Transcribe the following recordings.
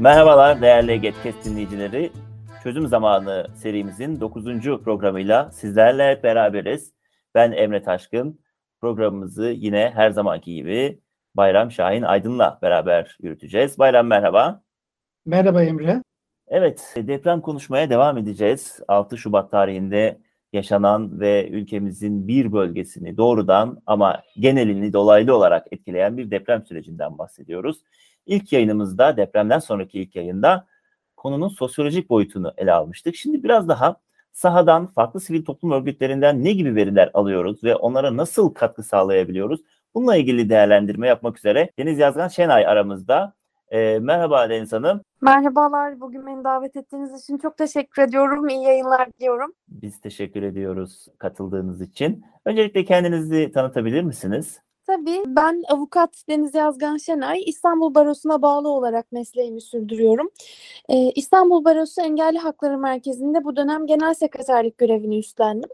Merhabalar değerli Getkes dinleyicileri. Çözüm Zamanı serimizin 9. programıyla sizlerle beraberiz. Ben Emre Taşkın. Programımızı yine her zamanki gibi Bayram Şahin Aydın'la beraber yürüteceğiz. Bayram merhaba. Merhaba Emre. Evet, deprem konuşmaya devam edeceğiz. 6 Şubat tarihinde yaşanan ve ülkemizin bir bölgesini doğrudan ama genelini dolaylı olarak etkileyen bir deprem sürecinden bahsediyoruz. İlk yayınımızda depremden sonraki ilk yayında konunun sosyolojik boyutunu ele almıştık. Şimdi biraz daha sahadan, farklı sivil toplum örgütlerinden ne gibi veriler alıyoruz ve onlara nasıl katkı sağlayabiliyoruz? Bununla ilgili değerlendirme yapmak üzere Deniz Yazgan Şenay aramızda. E, merhaba Deniz Hanım. Merhabalar. Bugün beni davet ettiğiniz için çok teşekkür ediyorum. İyi yayınlar diliyorum. Biz teşekkür ediyoruz katıldığınız için. Öncelikle kendinizi tanıtabilir misiniz? Tabii ben avukat Deniz Yazgan Şenay, İstanbul Barosu'na bağlı olarak mesleğimi sürdürüyorum. Ee, İstanbul Barosu Engelli Hakları Merkezi'nde bu dönem genel sekreterlik görevini üstlendim.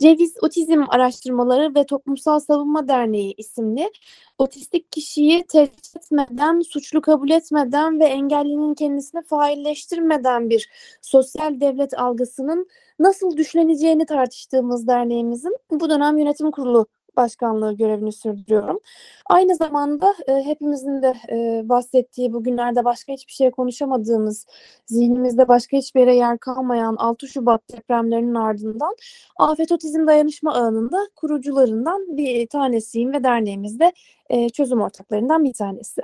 Ceviz Otizm Araştırmaları ve Toplumsal Savunma Derneği isimli otistik kişiyi tehdit etmeden, suçlu kabul etmeden ve engellinin kendisini failleştirmeden bir sosyal devlet algısının nasıl düşleneceğini tartıştığımız derneğimizin bu dönem yönetim kurulu başkanlığı görevini sürdürüyorum. Aynı zamanda e, hepimizin de e, bahsettiği bugünlerde başka hiçbir şey konuşamadığımız, zihnimizde başka hiçbir yere yer kalmayan 6 Şubat depremlerinin ardından Afet Otizm Dayanışma Ağı'nın kurucularından bir tanesiyim ve derneğimizde e, çözüm ortaklarından bir tanesi.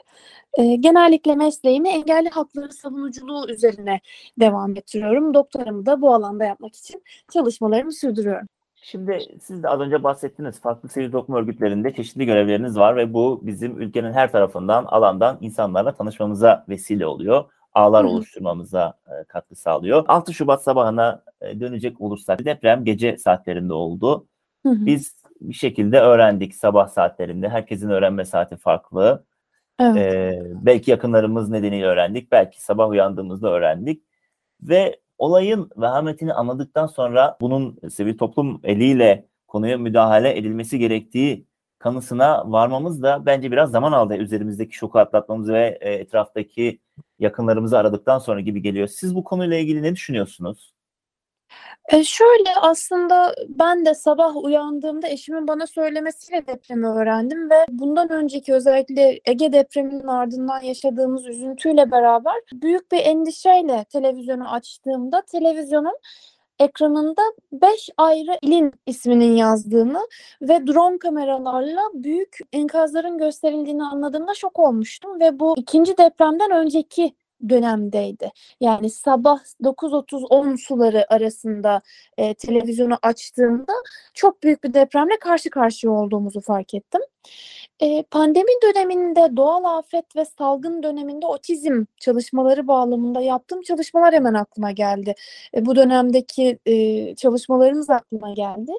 E, genellikle mesleğimi engelli hakları savunuculuğu üzerine devam ettiriyorum. Doktoramı da bu alanda yapmak için çalışmalarımı sürdürüyorum. Şimdi siz de az önce bahsettiniz. Farklı sivil toplum örgütlerinde çeşitli görevleriniz var ve bu bizim ülkenin her tarafından, alandan insanlarla tanışmamıza vesile oluyor. Ağlar Hı-hı. oluşturmamıza e, katkı sağlıyor. 6 Şubat sabahına e, dönecek olursak deprem gece saatlerinde oldu. Hı-hı. Biz bir şekilde öğrendik sabah saatlerinde. Herkesin öğrenme saati farklı. Evet. Ee, belki yakınlarımız nedeniyle öğrendik. Belki sabah uyandığımızda öğrendik. Ve olayın vehametini anladıktan sonra bunun sivil toplum eliyle konuya müdahale edilmesi gerektiği kanısına varmamız da bence biraz zaman aldı üzerimizdeki şoku atlatmamız ve e, etraftaki yakınlarımızı aradıktan sonra gibi geliyor. Siz bu konuyla ilgili ne düşünüyorsunuz? E, şöyle aslında ben de sabah uyandığımda eşimin bana söylemesiyle depremi öğrendim ve bundan önceki özellikle Ege depreminin ardından yaşadığımız üzüntüyle beraber büyük bir endişeyle televizyonu açtığımda televizyonun ekranında 5 ayrı ilin isminin yazdığını ve drone kameralarla büyük enkazların gösterildiğini anladığımda şok olmuştum ve bu ikinci depremden önceki dönemdeydi. Yani sabah 9.30-10 suları arasında e, televizyonu açtığımda çok büyük bir depremle karşı karşıya olduğumuzu fark ettim. E, pandemi döneminde doğal afet ve salgın döneminde otizm çalışmaları bağlamında yaptığım çalışmalar hemen aklıma geldi. E, bu dönemdeki e, çalışmalarımız aklıma geldi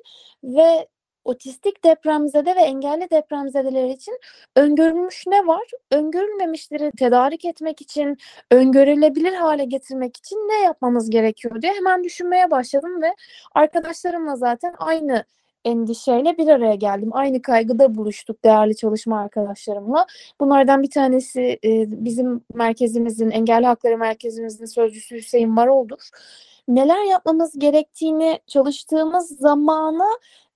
ve otistik depremzede ve engelli depremzedeler için öngörülmüş ne var? Öngörülmemişleri tedarik etmek için, öngörülebilir hale getirmek için ne yapmamız gerekiyor diye hemen düşünmeye başladım ve arkadaşlarımla zaten aynı endişeyle bir araya geldim. Aynı kaygıda buluştuk değerli çalışma arkadaşlarımla. Bunlardan bir tanesi e, bizim merkezimizin, Engelli Hakları Merkezimizin sözcüsü Hüseyin Marol'dur neler yapmamız gerektiğini çalıştığımız zamana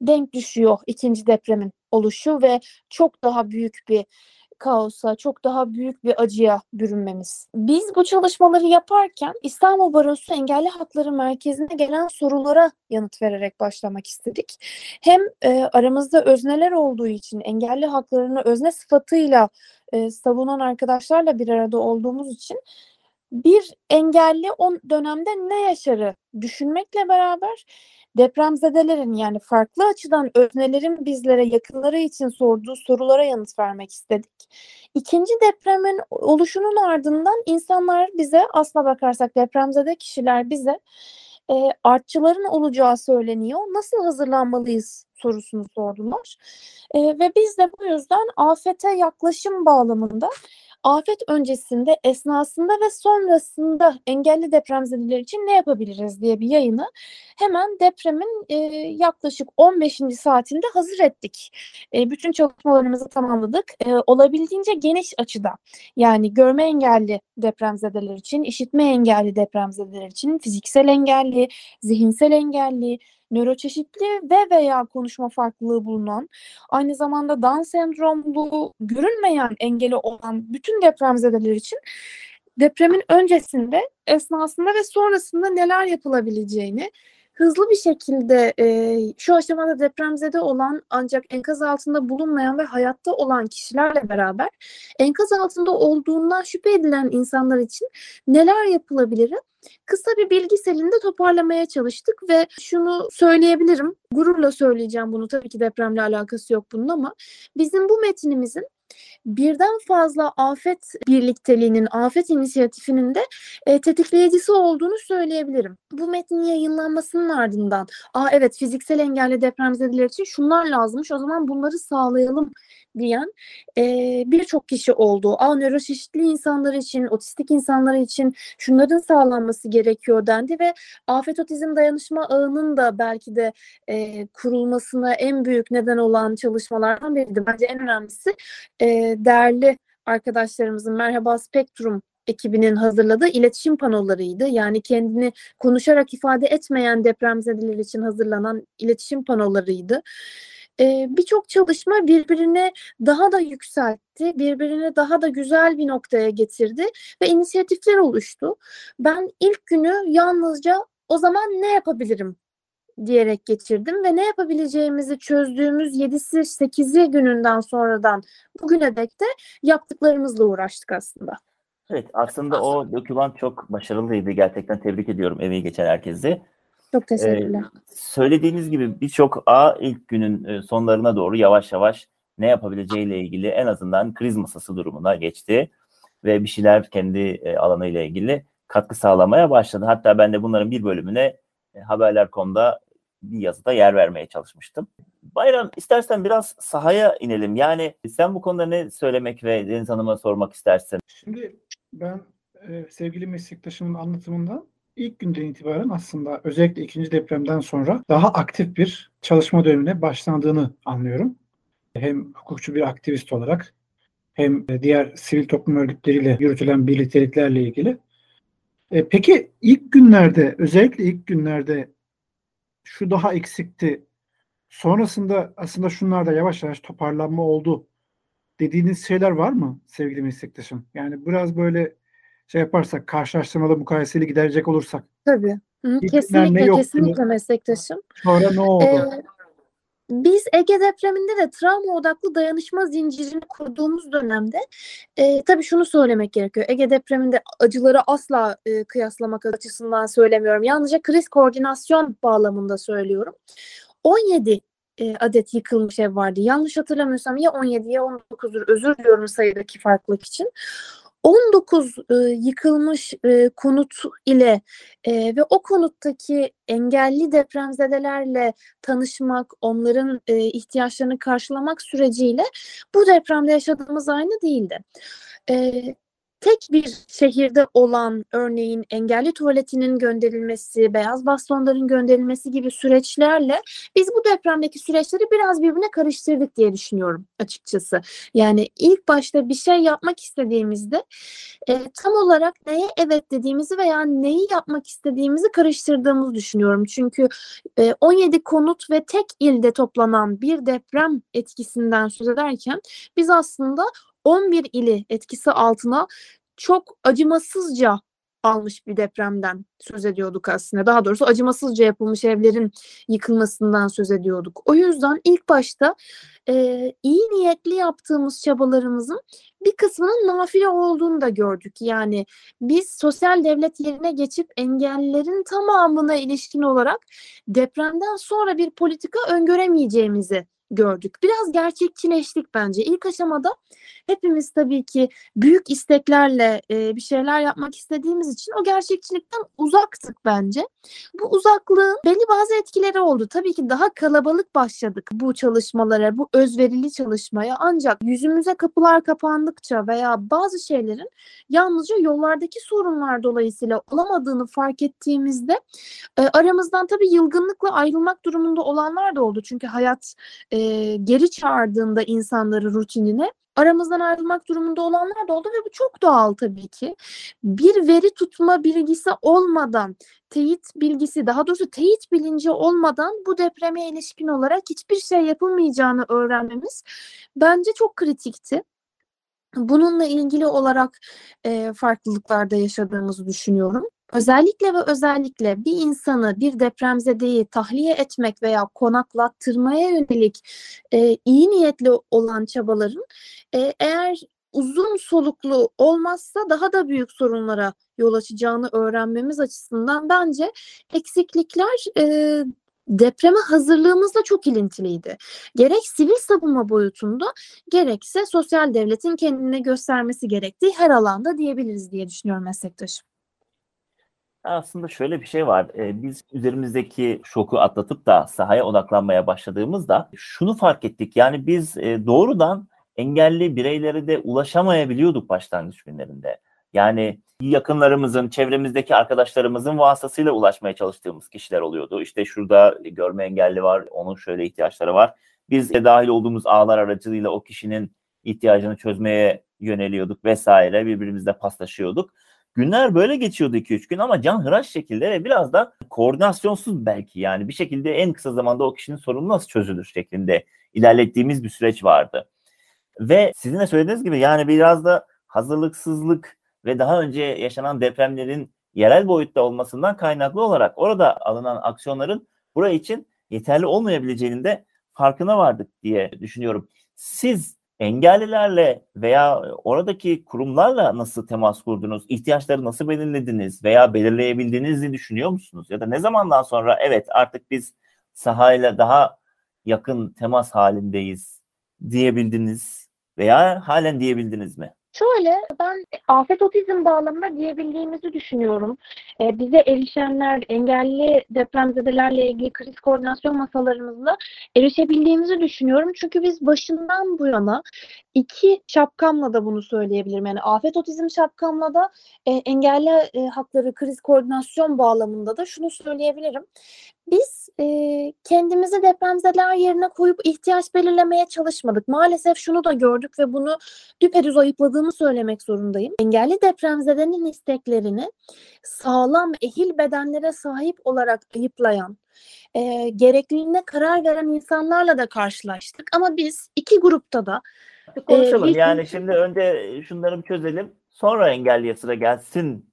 denk düşüyor ikinci depremin oluşu ve çok daha büyük bir kaosa, çok daha büyük bir acıya bürünmemiz. Biz bu çalışmaları yaparken İstanbul Barosu Engelli Hakları Merkezi'ne gelen sorulara yanıt vererek başlamak istedik. Hem e, aramızda özneler olduğu için engelli haklarını özne sıfatıyla e, savunan arkadaşlarla bir arada olduğumuz için bir engelli o dönemde ne yaşarı düşünmekle beraber depremzedelerin yani farklı açıdan öznelerin bizlere yakınları için sorduğu sorulara yanıt vermek istedik. İkinci depremin oluşunun ardından insanlar bize aslına bakarsak depremzede kişiler bize e, artçıların olacağı söyleniyor. Nasıl hazırlanmalıyız sorusunu sordular. E, ve biz de bu yüzden afete yaklaşım bağlamında afet öncesinde, esnasında ve sonrasında engelli depremzedeler için ne yapabiliriz diye bir yayını hemen depremin e, yaklaşık 15. saatinde hazır ettik. E, bütün çalışmalarımızı tamamladık. E, olabildiğince geniş açıda yani görme engelli depremzedeler için, işitme engelli depremzedeler için, fiziksel engelli, zihinsel engelli, nöroçeşitli ve veya konuşma farklılığı bulunan, aynı zamanda Down sendromlu, görünmeyen engeli olan bütün depremzedeler için depremin öncesinde, esnasında ve sonrasında neler yapılabileceğini hızlı bir şekilde e, şu aşamada depremzede olan ancak enkaz altında bulunmayan ve hayatta olan kişilerle beraber enkaz altında olduğundan şüphe edilen insanlar için neler yapılabilir? Kısa bir bilgi selinde toparlamaya çalıştık ve şunu söyleyebilirim. Gururla söyleyeceğim bunu. Tabii ki depremle alakası yok bunun ama bizim bu metnimizin birden fazla afet birlikteliğinin, afet inisiyatifinin de e, tetikleyicisi olduğunu söyleyebilirim. Bu metnin yayınlanmasının ardından, aa evet fiziksel engelli depremzedeler için şunlar lazımmış, o zaman bunları sağlayalım diyen e, birçok kişi oldu. Aa nöroşeşitli insanlar için, otistik insanlar için şunların sağlanması gerekiyor dendi ve afet otizm dayanışma ağının da belki de e, kurulmasına en büyük neden olan çalışmalardan biriydi. Bence en önemlisi e, değerli arkadaşlarımızın Merhaba Spektrum ekibinin hazırladığı iletişim panolarıydı. Yani kendini konuşarak ifade etmeyen depremzedeler için hazırlanan iletişim panolarıydı. Ee, Birçok çalışma birbirini daha da yükseltti, birbirini daha da güzel bir noktaya getirdi ve inisiyatifler oluştu. Ben ilk günü yalnızca o zaman ne yapabilirim diyerek geçirdim ve ne yapabileceğimizi çözdüğümüz 7'si 8'i gününden sonradan bugüne dek de yaptıklarımızla uğraştık aslında. Evet aslında o doküman çok başarılıydı. Gerçekten tebrik ediyorum emeği geçen herkesi. Çok teşekkürler. Ee, söylediğiniz gibi birçok A ilk günün e, sonlarına doğru yavaş yavaş ne yapabileceğiyle ilgili en azından kriz masası durumuna geçti ve bir şeyler kendi e, alanıyla ilgili katkı sağlamaya başladı. Hatta ben de bunların bir bölümüne e, haberler.com'da bir yazıda yer vermeye çalışmıştım. Bayram istersen biraz sahaya inelim. Yani sen bu konuda ne söylemek ve Deniz Hanım'a sormak istersen. Şimdi ben e, sevgili meslektaşımın anlatımından ilk günden itibaren aslında özellikle ikinci depremden sonra daha aktif bir çalışma dönemine başlandığını anlıyorum. Hem hukukçu bir aktivist olarak hem diğer sivil toplum örgütleriyle yürütülen birlikteliklerle ilgili. E, peki ilk günlerde, özellikle ilk günlerde şu daha eksikti. Sonrasında aslında şunlarda yavaş yavaş toparlanma oldu dediğiniz şeyler var mı sevgili meslektaşım? Yani biraz böyle şey yaparsak, karşılaştırmalı mukayeseli giderecek olursak. Tabii. Hı, kesinlikle, kesinlikle meslektaşım. Sonra ne oldu? Ee, biz Ege depreminde de travma odaklı dayanışma zincirini kurduğumuz dönemde e, tabii şunu söylemek gerekiyor. Ege depreminde acıları asla e, kıyaslamak açısından söylemiyorum. Yalnızca kriz koordinasyon bağlamında söylüyorum. 17 e, adet yıkılmış ev vardı. Yanlış hatırlamıyorsam ya 17 ya 19'dur. Özür diliyorum sayıdaki farklılık için. 19 e, yıkılmış e, konut ile e, ve o konuttaki engelli depremzedelerle tanışmak, onların e, ihtiyaçlarını karşılamak süreciyle bu depremde yaşadığımız aynı değildi. E, tek bir şehirde olan örneğin engelli tuvaletinin gönderilmesi, beyaz bastonların gönderilmesi gibi süreçlerle biz bu depremdeki süreçleri biraz birbirine karıştırdık diye düşünüyorum açıkçası. Yani ilk başta bir şey yapmak istediğimizde e, tam olarak neye evet dediğimizi veya neyi yapmak istediğimizi karıştırdığımızı düşünüyorum. Çünkü e, 17 konut ve tek ilde toplanan bir deprem etkisinden söz ederken biz aslında 11 ili etkisi altına çok acımasızca almış bir depremden söz ediyorduk aslında. Daha doğrusu acımasızca yapılmış evlerin yıkılmasından söz ediyorduk. O yüzden ilk başta e, iyi niyetli yaptığımız çabalarımızın bir kısmının nafile olduğunu da gördük. Yani biz sosyal devlet yerine geçip engellilerin tamamına ilişkin olarak depremden sonra bir politika öngöremeyeceğimizi gördük. Biraz gerçekçileştik bence. İlk aşamada hepimiz tabii ki büyük isteklerle e, bir şeyler yapmak istediğimiz için o gerçekçilikten uzaktık bence. Bu uzaklığın belli bazı etkileri oldu. Tabii ki daha kalabalık başladık bu çalışmalara, bu özverili çalışmaya. Ancak yüzümüze kapılar kapandıkça veya bazı şeylerin yalnızca yollardaki sorunlar dolayısıyla olamadığını fark ettiğimizde e, aramızdan tabii yılgınlıkla ayrılmak durumunda olanlar da oldu. Çünkü hayat e, geri çağırdığında insanları rutinine aramızdan ayrılmak durumunda olanlar da oldu ve bu çok doğal tabii ki. Bir veri tutma bilgisi olmadan, teyit bilgisi, daha doğrusu teyit bilinci olmadan bu depreme ilişkin olarak hiçbir şey yapılmayacağını öğrenmemiz bence çok kritikti. Bununla ilgili olarak e, farklılıklarda yaşadığımızı düşünüyorum. Özellikle ve özellikle bir insanı, bir depremzedeyi tahliye etmek veya konaklattırmaya yönelik e, iyi niyetli olan çabaların e, eğer uzun soluklu olmazsa daha da büyük sorunlara yol açacağını öğrenmemiz açısından bence eksiklikler e, depreme hazırlığımızla çok ilintiliydi. Gerek sivil savunma boyutunda gerekse sosyal devletin kendine göstermesi gerektiği her alanda diyebiliriz diye düşünüyorum meslektaşım. Aslında şöyle bir şey var. Biz üzerimizdeki şoku atlatıp da sahaya odaklanmaya başladığımızda şunu fark ettik. Yani biz doğrudan engelli bireylere de ulaşamayabiliyorduk başlangıç günlerinde. Yani yakınlarımızın, çevremizdeki arkadaşlarımızın vasıtasıyla ulaşmaya çalıştığımız kişiler oluyordu. İşte şurada görme engelli var, onun şöyle ihtiyaçları var. Biz de dahil olduğumuz ağlar aracılığıyla o kişinin ihtiyacını çözmeye yöneliyorduk vesaire. Birbirimizle paslaşıyorduk. Günler böyle geçiyordu 2-3 gün ama can hıraş şekilde ve biraz da koordinasyonsuz belki yani bir şekilde en kısa zamanda o kişinin sorunu nasıl çözülür şeklinde ilerlettiğimiz bir süreç vardı. Ve sizin de söylediğiniz gibi yani biraz da hazırlıksızlık ve daha önce yaşanan depremlerin yerel boyutta olmasından kaynaklı olarak orada alınan aksiyonların buraya için yeterli olmayabileceğinin de farkına vardık diye düşünüyorum. Siz engellilerle veya oradaki kurumlarla nasıl temas kurdunuz? İhtiyaçları nasıl belirlediniz veya belirleyebildiğinizi düşünüyor musunuz? Ya da ne zamandan sonra evet artık biz sahayla daha yakın temas halindeyiz diyebildiniz veya halen diyebildiniz mi? Şöyle ben afet otizm bağlamında diyebildiğimizi düşünüyorum. Ee, bize erişenler, engelli depremzedelerle ilgili kriz koordinasyon masalarımızla erişebildiğimizi düşünüyorum. Çünkü biz başından bu yana iki şapkamla da bunu söyleyebilirim. Yani afet otizm şapkamla da e, engelli e, hakları kriz koordinasyon bağlamında da şunu söyleyebilirim. Biz e, kendimizi depremzedeler yerine koyup ihtiyaç belirlemeye çalışmadık. Maalesef şunu da gördük ve bunu düpedüz ayıpladığımı söylemek zorundayım. Engelli depremzedenin isteklerini sağlam, ehil bedenlere sahip olarak ayıplayan, e, gerekliliğine karar veren insanlarla da karşılaştık. Ama biz iki grupta da Konuşalım. Ee, bir- yani şimdi önce şunları bir çözelim. Sonra engelliye sıra gelsin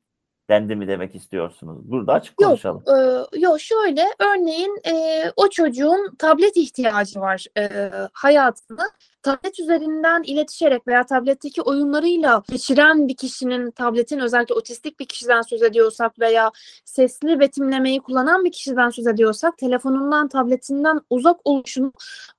dendi mi demek istiyorsunuz? Burada açık Yok, konuşalım. Ee, yok şöyle örneğin e, o çocuğun tablet ihtiyacı var e, hayatında. Tablet üzerinden iletişerek veya tabletteki oyunlarıyla geçiren bir kişinin tabletin özellikle otistik bir kişiden söz ediyorsak veya sesli betimlemeyi kullanan bir kişiden söz ediyorsak telefonundan tabletinden uzak oluşunu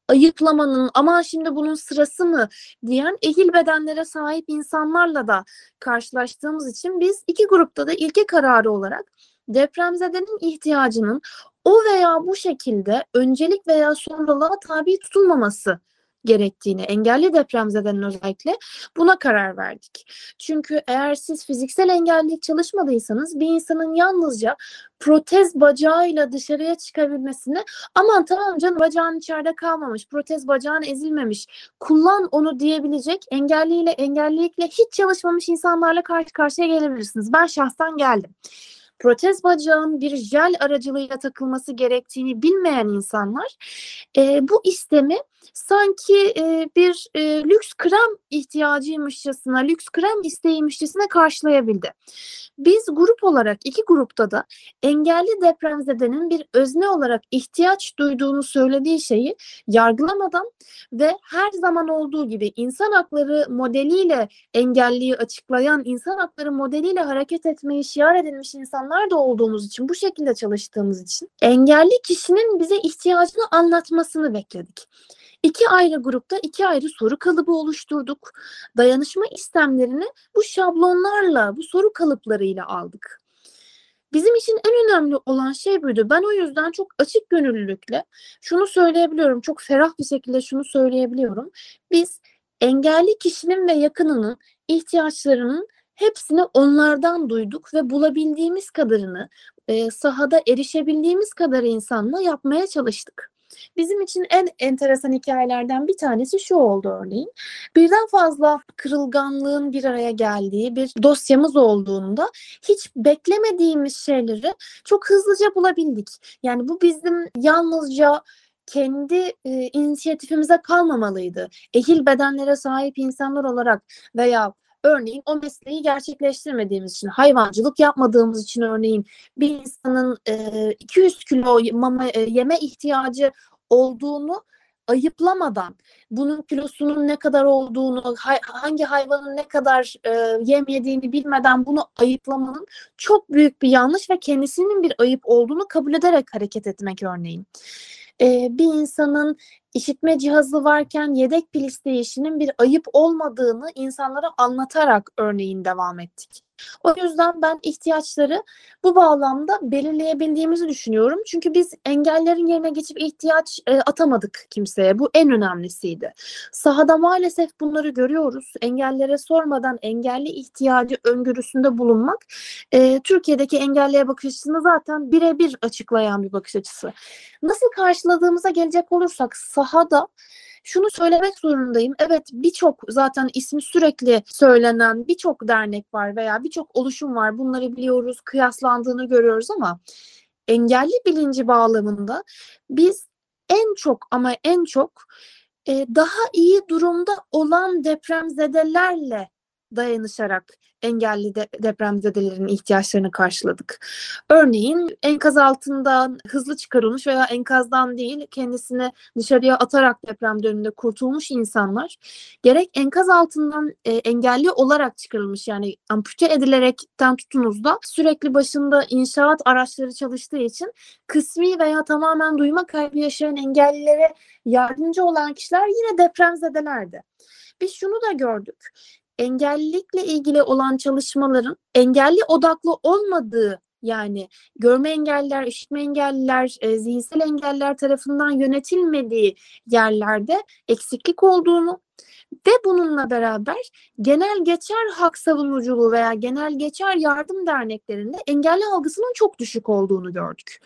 ayıplamanın aman şimdi bunun sırası mı? diyen ehil bedenlere sahip insanlarla da karşılaştığımız için biz iki grupta da ilke kararı olarak depremzedenin ihtiyacının o veya bu şekilde öncelik veya sonralığa tabi tutulmaması gerektiğini, engelli depremzedenin özellikle buna karar verdik. Çünkü eğer siz fiziksel engellilik çalışmadıysanız bir insanın yalnızca protez bacağıyla dışarıya çıkabilmesini aman tamam canım bacağın içeride kalmamış, protez bacağın ezilmemiş, kullan onu diyebilecek engelliyle engellilikle hiç çalışmamış insanlarla karşı karşıya gelebilirsiniz. Ben şahsen geldim. Protez bacağın bir jel aracılığıyla takılması gerektiğini bilmeyen insanlar e, bu istemi sanki e, bir e, lüks krem ihtiyacıymışçasına, lüks krem isteğiymişçesine karşılayabildi. Biz grup olarak iki grupta da engelli depremzedenin bir özne olarak ihtiyaç duyduğunu söylediği şeyi yargılamadan ve her zaman olduğu gibi insan hakları modeliyle engelliyi açıklayan, insan hakları modeliyle hareket etmeyi şiar edilmiş insanlar da olduğumuz için, bu şekilde çalıştığımız için engelli kişinin bize ihtiyacını anlatmasını bekledik. İki ayrı grupta iki ayrı soru kalıbı oluşturduk. Dayanışma istemlerini bu şablonlarla, bu soru kalıplarıyla aldık. Bizim için en önemli olan şey buydu. Ben o yüzden çok açık gönüllülükle şunu söyleyebiliyorum, çok ferah bir şekilde şunu söyleyebiliyorum. Biz engelli kişinin ve yakınının ihtiyaçlarının hepsini onlardan duyduk ve bulabildiğimiz kadarını e, sahada erişebildiğimiz kadar insanla yapmaya çalıştık. Bizim için en enteresan hikayelerden bir tanesi şu oldu örneğin. Birden fazla kırılganlığın bir araya geldiği bir dosyamız olduğunda hiç beklemediğimiz şeyleri çok hızlıca bulabildik. Yani bu bizim yalnızca kendi e, inisiyatifimize kalmamalıydı. Ehil bedenlere sahip insanlar olarak veya örneğin o mesleği gerçekleştirmediğimiz için, hayvancılık yapmadığımız için örneğin bir insanın e, 200 kilo mama e, yeme ihtiyacı olduğunu ayıplamadan, bunun kilosunun ne kadar olduğunu, hay, hangi hayvanın ne kadar e, yem yediğini bilmeden bunu ayıplamanın çok büyük bir yanlış ve kendisinin bir ayıp olduğunu kabul ederek hareket etmek örneğin. E, bir insanın işitme cihazı varken yedek pil isteyişinin bir ayıp olmadığını insanlara anlatarak örneğin devam ettik. O yüzden ben ihtiyaçları bu bağlamda belirleyebildiğimizi düşünüyorum. Çünkü biz engellerin yerine geçip ihtiyaç e, atamadık kimseye. Bu en önemlisiydi. Sahada maalesef bunları görüyoruz. Engellere sormadan engelli ihtiyacı öngörüsünde bulunmak e, Türkiye'deki engelliye bakış açısını zaten birebir açıklayan bir bakış açısı. Nasıl karşıladığımıza gelecek olursak sahada şunu söylemek zorundayım. Evet birçok zaten ismi sürekli söylenen birçok dernek var veya birçok oluşum var. Bunları biliyoruz, kıyaslandığını görüyoruz ama engelli bilinci bağlamında biz en çok ama en çok e, daha iyi durumda olan depremzedelerle dayanışarak engelli de, depremzedelerin ihtiyaçlarını karşıladık. Örneğin enkaz altından hızlı çıkarılmış veya enkazdan değil kendisini dışarıya atarak deprem döneminde kurtulmuş insanlar gerek enkaz altından e, engelli olarak çıkarılmış yani ampute edilerekten tutunuz da sürekli başında inşaat araçları çalıştığı için kısmi veya tamamen duyma kaybı yaşayan engellilere yardımcı olan kişiler yine depremzedelerdi. Biz şunu da gördük engellilikle ilgili olan çalışmaların engelli odaklı olmadığı yani görme engelliler, işitme engelliler, e, zihinsel engelliler tarafından yönetilmediği yerlerde eksiklik olduğunu ve bununla beraber genel geçer hak savunuculuğu veya genel geçer yardım derneklerinde engelli algısının çok düşük olduğunu gördük.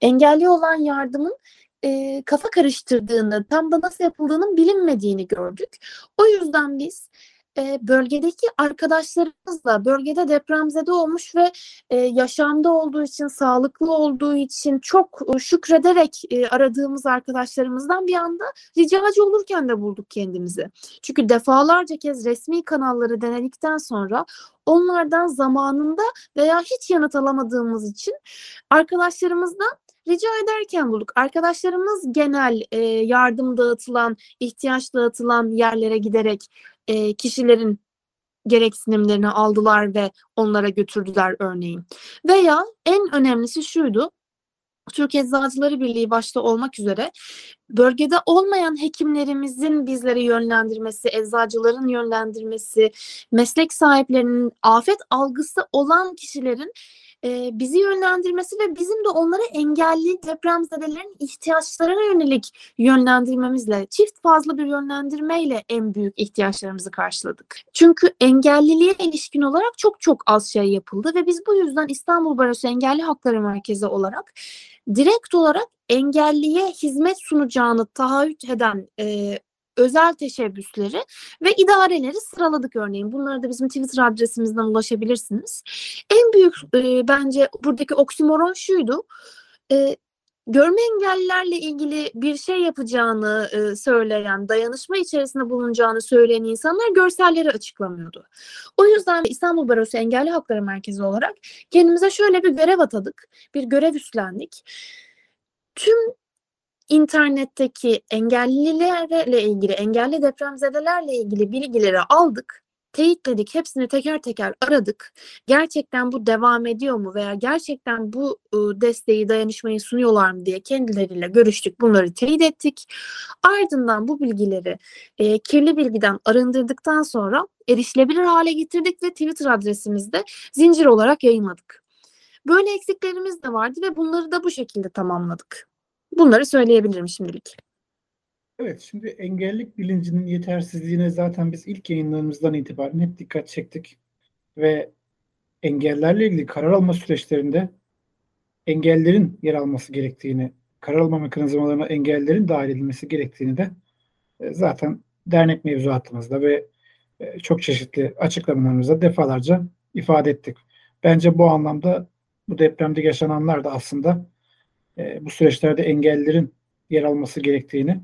Engelli olan yardımın e, kafa karıştırdığını, tam da nasıl yapıldığının bilinmediğini gördük. O yüzden biz e, bölgedeki arkadaşlarımızla bölgede depremzede olmuş ve e, yaşamda olduğu için, sağlıklı olduğu için çok e, şükrederek e, aradığımız arkadaşlarımızdan bir anda ricacı olurken de bulduk kendimizi. Çünkü defalarca kez resmi kanalları denedikten sonra onlardan zamanında veya hiç yanıt alamadığımız için arkadaşlarımızdan rica ederken bulduk. Arkadaşlarımız genel e, yardım dağıtılan, ihtiyaç dağıtılan yerlere giderek e, kişilerin gereksinimlerini aldılar ve onlara götürdüler örneğin. Veya en önemlisi şuydu. Türk Eczacıları Birliği başta olmak üzere bölgede olmayan hekimlerimizin bizlere yönlendirmesi, eczacıların yönlendirmesi, meslek sahiplerinin afet algısı olan kişilerin e, bizi yönlendirmesi ve bizim de onları engelli depremzedelerin ihtiyaçlarına yönelik yönlendirmemizle, çift fazla bir yönlendirmeyle en büyük ihtiyaçlarımızı karşıladık. Çünkü engelliliğe ilişkin olarak çok çok az şey yapıldı ve biz bu yüzden İstanbul Barosu Engelli Hakları Merkezi olarak direkt olarak engelliye hizmet sunacağını taahhüt eden e, özel teşebbüsleri ve idareleri sıraladık örneğin. Bunlara da bizim Twitter adresimizden ulaşabilirsiniz. En büyük e, bence buradaki oksimoron şuydu. E, görme engellilerle ilgili bir şey yapacağını e, söyleyen, dayanışma içerisinde bulunacağını söyleyen insanlar görselleri açıklamıyordu. O yüzden İstanbul Barosu Engelli Hakları Merkezi olarak kendimize şöyle bir görev atadık, bir görev üstlendik. Tüm internetteki engellilerle ilgili, engelli depremzedelerle ilgili bilgileri aldık teyitledik, hepsini teker teker aradık. Gerçekten bu devam ediyor mu veya gerçekten bu ıı, desteği, dayanışmayı sunuyorlar mı diye kendileriyle görüştük. Bunları teyit ettik. Ardından bu bilgileri e, kirli bilgiden arındırdıktan sonra erişilebilir hale getirdik ve Twitter adresimizde zincir olarak yayınladık. Böyle eksiklerimiz de vardı ve bunları da bu şekilde tamamladık. Bunları söyleyebilirim şimdilik. Evet, şimdi engellilik bilincinin yetersizliğine zaten biz ilk yayınlarımızdan itibaren hep dikkat çektik. Ve engellerle ilgili karar alma süreçlerinde engellerin yer alması gerektiğini, karar alma mekanizmalarına engellerin dahil edilmesi gerektiğini de e, zaten dernek mevzuatımızda ve e, çok çeşitli açıklamalarımızda defalarca ifade ettik. Bence bu anlamda bu depremde yaşananlar da aslında e, bu süreçlerde engellerin yer alması gerektiğini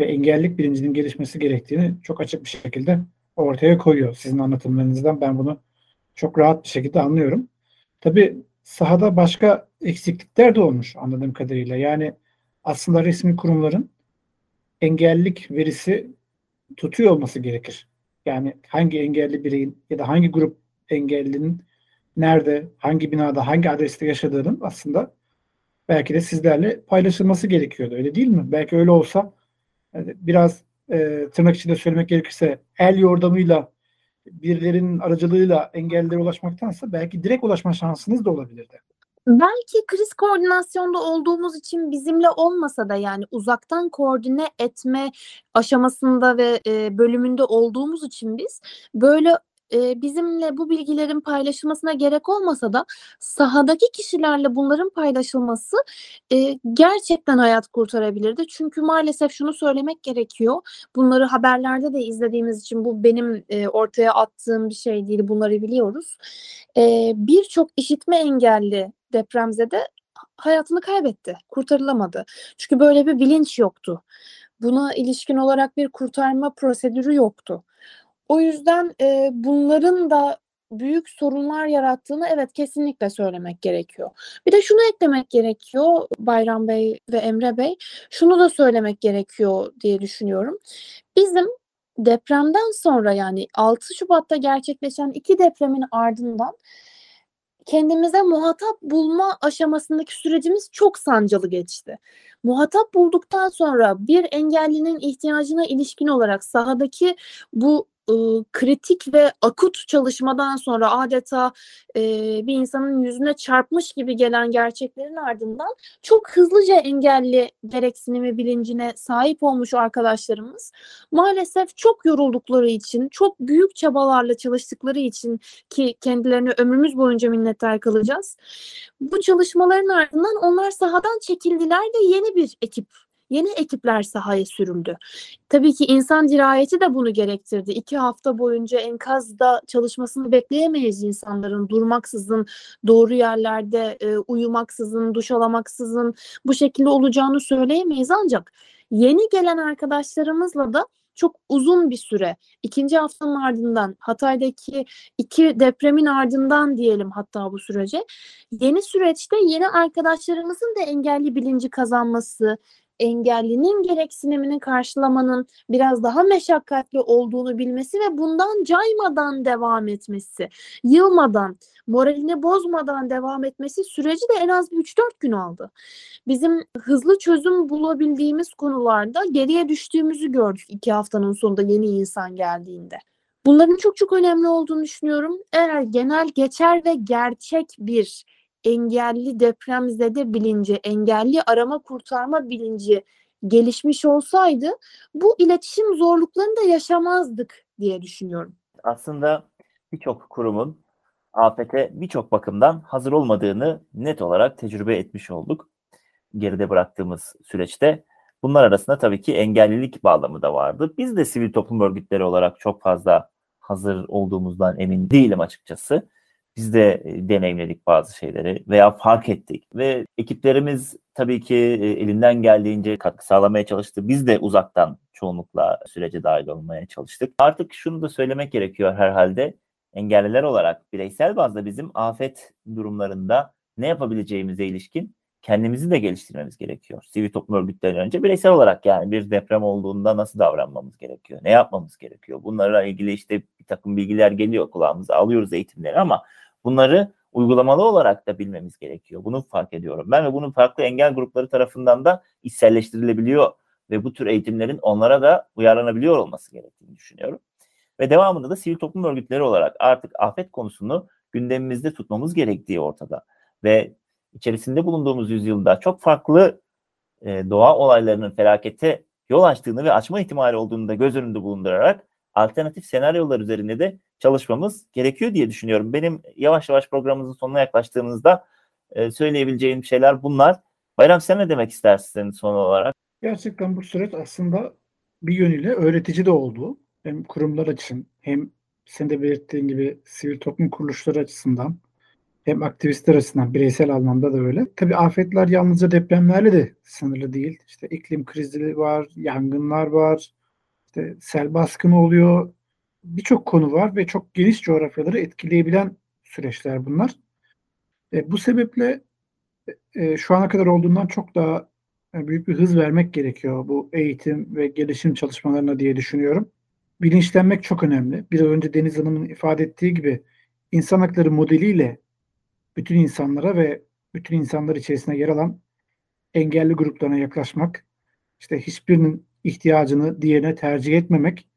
ve engellik bilincinin gelişmesi gerektiğini çok açık bir şekilde ortaya koyuyor. Sizin anlatımlarınızdan ben bunu çok rahat bir şekilde anlıyorum. Tabi sahada başka eksiklikler de olmuş anladığım kadarıyla. Yani aslında resmi kurumların engellik verisi tutuyor olması gerekir. Yani hangi engelli bireyin ya da hangi grup engellinin nerede, hangi binada, hangi adreste yaşadığının aslında belki de sizlerle paylaşılması gerekiyordu. Öyle değil mi? Belki öyle olsa biraz e, tırnak içinde söylemek gerekirse el yordamıyla birilerinin aracılığıyla engellere ulaşmaktansa belki direkt ulaşma şansınız da olabilirdi. Belki kriz koordinasyonda olduğumuz için bizimle olmasa da yani uzaktan koordine etme aşamasında ve e, bölümünde olduğumuz için biz böyle bizimle bu bilgilerin paylaşılmasına gerek olmasa da sahadaki kişilerle bunların paylaşılması gerçekten hayat kurtarabilirdi. Çünkü maalesef şunu söylemek gerekiyor. Bunları haberlerde de izlediğimiz için bu benim ortaya attığım bir şey değil. Bunları biliyoruz. E, Birçok işitme engelli depremzede hayatını kaybetti. Kurtarılamadı. Çünkü böyle bir bilinç yoktu. Buna ilişkin olarak bir kurtarma prosedürü yoktu. O yüzden e, bunların da büyük sorunlar yarattığını evet kesinlikle söylemek gerekiyor. Bir de şunu eklemek gerekiyor Bayram Bey ve Emre Bey. Şunu da söylemek gerekiyor diye düşünüyorum. Bizim depremden sonra yani 6 Şubat'ta gerçekleşen iki depremin ardından kendimize muhatap bulma aşamasındaki sürecimiz çok sancılı geçti. Muhatap bulduktan sonra bir engellinin ihtiyacına ilişkin olarak sahadaki bu kritik ve akut çalışmadan sonra adeta e, bir insanın yüzüne çarpmış gibi gelen gerçeklerin ardından çok hızlıca engelli gereksinimi bilincine sahip olmuş arkadaşlarımız maalesef çok yoruldukları için, çok büyük çabalarla çalıştıkları için ki kendilerine ömrümüz boyunca minnettar kalacağız. Bu çalışmaların ardından onlar sahadan çekildiler ve yeni bir ekip yeni ekipler sahaya sürüldü. Tabii ki insan dirayeti de bunu gerektirdi. İki hafta boyunca enkazda çalışmasını bekleyemeyiz insanların durmaksızın, doğru yerlerde e, uyumaksızın, duş alamaksızın bu şekilde olacağını söyleyemeyiz ancak yeni gelen arkadaşlarımızla da çok uzun bir süre ikinci haftanın ardından Hatay'daki iki depremin ardından diyelim hatta bu sürece yeni süreçte yeni arkadaşlarımızın da engelli bilinci kazanması, engellinin gereksinimini karşılamanın biraz daha meşakkatli olduğunu bilmesi ve bundan caymadan devam etmesi, yılmadan, moralini bozmadan devam etmesi süreci de en az 3-4 gün aldı. Bizim hızlı çözüm bulabildiğimiz konularda geriye düştüğümüzü gördük iki haftanın sonunda yeni insan geldiğinde. Bunların çok çok önemli olduğunu düşünüyorum. Eğer genel geçer ve gerçek bir engelli depremzede bilinci, engelli arama kurtarma bilinci gelişmiş olsaydı bu iletişim zorluklarını da yaşamazdık diye düşünüyorum. Aslında birçok kurumun afete birçok bakımdan hazır olmadığını net olarak tecrübe etmiş olduk geride bıraktığımız süreçte. Bunlar arasında tabii ki engellilik bağlamı da vardı. Biz de sivil toplum örgütleri olarak çok fazla hazır olduğumuzdan emin değilim açıkçası. Biz de e, deneyimledik bazı şeyleri veya fark ettik ve ekiplerimiz tabii ki e, elinden geldiğince katkı sağlamaya çalıştı. Biz de uzaktan çoğunlukla sürece dahil olmaya çalıştık. Artık şunu da söylemek gerekiyor herhalde. Engelliler olarak bireysel bazda bizim afet durumlarında ne yapabileceğimize ilişkin kendimizi de geliştirmemiz gerekiyor. Sivil toplum örgütleri önce bireysel olarak yani bir deprem olduğunda nasıl davranmamız gerekiyor? Ne yapmamız gerekiyor? Bunlarla ilgili işte bir takım bilgiler geliyor kulağımıza alıyoruz eğitimleri ama bunları uygulamalı olarak da bilmemiz gerekiyor. Bunu fark ediyorum ben ve bunun farklı engel grupları tarafından da içselleştirilebiliyor ve bu tür eğitimlerin onlara da uyarlanabiliyor olması gerektiğini düşünüyorum. Ve devamında da sivil toplum örgütleri olarak artık afet konusunu gündemimizde tutmamız gerektiği ortada. Ve içerisinde bulunduğumuz yüzyılda çok farklı e, doğa olaylarının felakete yol açtığını ve açma ihtimali olduğunu da göz önünde bulundurarak alternatif senaryolar üzerinde de çalışmamız gerekiyor diye düşünüyorum. Benim yavaş yavaş programımızın sonuna yaklaştığımızda e, söyleyebileceğim şeyler bunlar. Bayram sen ne demek istersin son olarak? Gerçekten bu süreç aslında bir yönüyle öğretici de oldu. Hem kurumlar açısından hem sen de belirttiğin gibi sivil toplum kuruluşları açısından hem aktivistler açısından bireysel anlamda da öyle. Tabii afetler yalnızca depremlerle de sınırlı değil. İşte iklim krizi var, yangınlar var, işte sel baskını oluyor. Birçok konu var ve çok geniş coğrafyaları etkileyebilen süreçler bunlar. E, bu sebeple e, şu ana kadar olduğundan çok daha e, büyük bir hız vermek gerekiyor bu eğitim ve gelişim çalışmalarına diye düşünüyorum. Bilinçlenmek çok önemli. Bir önce Deniz Hanım'ın ifade ettiği gibi insan hakları modeliyle bütün insanlara ve bütün insanlar içerisinde yer alan engelli gruplarına yaklaşmak, işte hiçbirinin ihtiyacını diğerine tercih etmemek,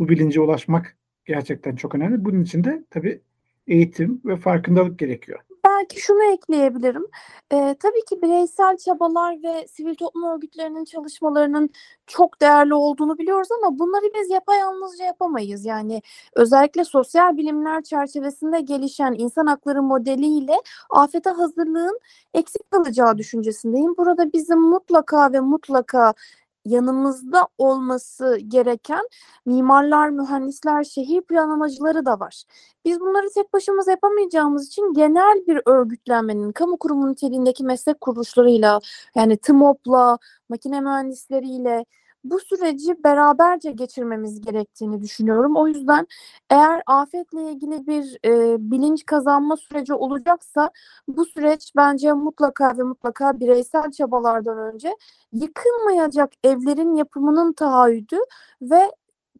bu bilince ulaşmak gerçekten çok önemli. Bunun için de tabii eğitim ve farkındalık gerekiyor belki şunu ekleyebilirim. Ee, tabii ki bireysel çabalar ve sivil toplum örgütlerinin çalışmalarının çok değerli olduğunu biliyoruz ama bunları biz yapayalnızca yapamayız. Yani özellikle sosyal bilimler çerçevesinde gelişen insan hakları modeliyle afete hazırlığın eksik kalacağı düşüncesindeyim. Burada bizim mutlaka ve mutlaka yanımızda olması gereken mimarlar, mühendisler, şehir planlamacıları da var. Biz bunları tek başımıza yapamayacağımız için genel bir örgütlenmenin kamu kurumu niteliğindeki meslek kuruluşlarıyla yani TMOP'la, makine mühendisleriyle bu süreci beraberce geçirmemiz gerektiğini düşünüyorum. O yüzden eğer afetle ilgili bir e, bilinç kazanma süreci olacaksa bu süreç bence mutlaka ve mutlaka bireysel çabalardan önce yıkılmayacak evlerin yapımının taahhüdü ve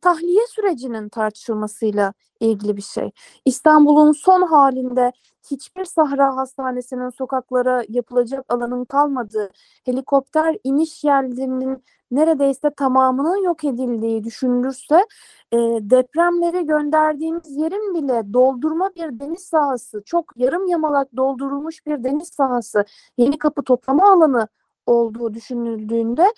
tahliye sürecinin tartışılmasıyla ilgili bir şey. İstanbul'un son halinde hiçbir Sahra Hastanesi'nin sokaklara yapılacak alanın kalmadığı, helikopter iniş yerlerinin neredeyse tamamının yok edildiği düşünülürse e, depremlere gönderdiğimiz yerin bile doldurma bir deniz sahası, çok yarım yamalak doldurulmuş bir deniz sahası, yeni kapı toplama alanı olduğu düşünüldüğünde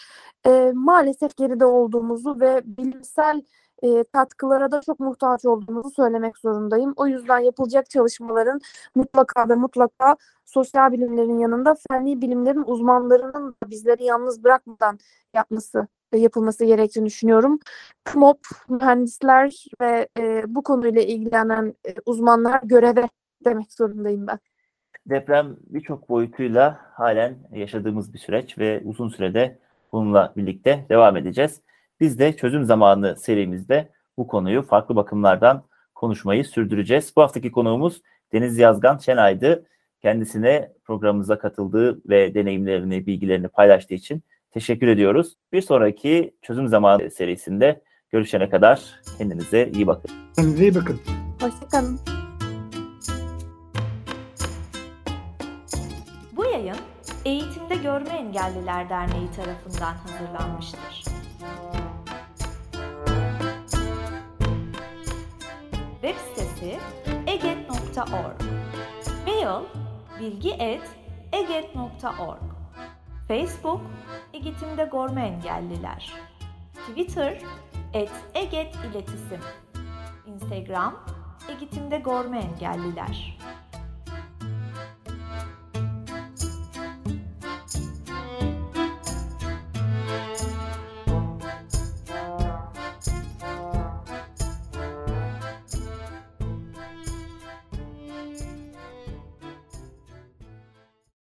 e, maalesef geride olduğumuzu ve bilimsel e, katkılara da çok muhtaç olduğumuzu söylemek zorundayım. O yüzden yapılacak çalışmaların mutlaka ve mutlaka sosyal bilimlerin yanında fenli bilimlerin uzmanlarının bizleri yalnız bırakmadan yapması yapılması gerektiğini düşünüyorum. KMOP, mühendisler ve e, bu konuyla ilgilenen e, uzmanlar göreve demek zorundayım ben. Deprem birçok boyutuyla halen yaşadığımız bir süreç ve uzun sürede bununla birlikte devam edeceğiz. Biz de çözüm zamanı serimizde bu konuyu farklı bakımlardan konuşmayı sürdüreceğiz. Bu haftaki konuğumuz Deniz Yazgan Şenay'dı. Kendisine programımıza katıldığı ve deneyimlerini, bilgilerini paylaştığı için teşekkür ediyoruz. Bir sonraki çözüm zamanı serisinde görüşene kadar kendinize iyi bakın. Kendinize iyi bakın. Hoşçakalın. Görme Engelliler Derneği tarafından hazırlanmıştır. Web sitesi eget.org Mail bilgi.eget.org Facebook Eğitimde Görme Engelliler. Twitter et Eget İletisim. Instagram Eğitimde Görme Engelliler